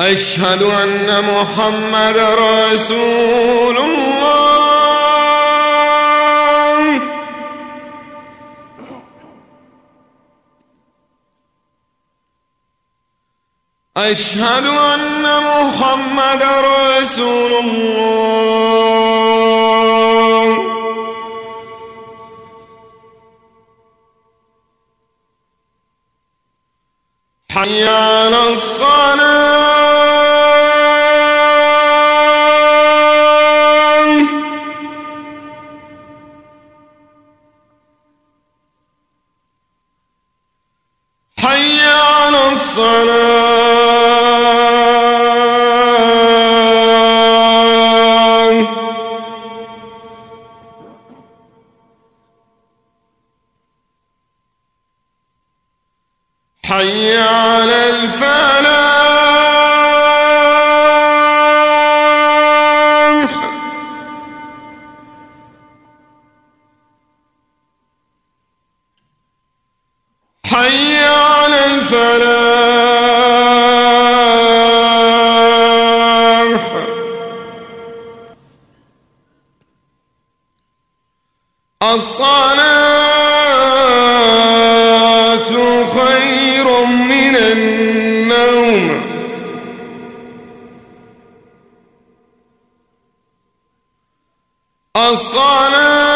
أشهد أن محمد رسول الله. أشهد أن محمد رسول الله. حي على الصلاة. حي على الصلاة. حي على الفلاح. حي الفلاح. الصلاة خير من النوم. الصلاة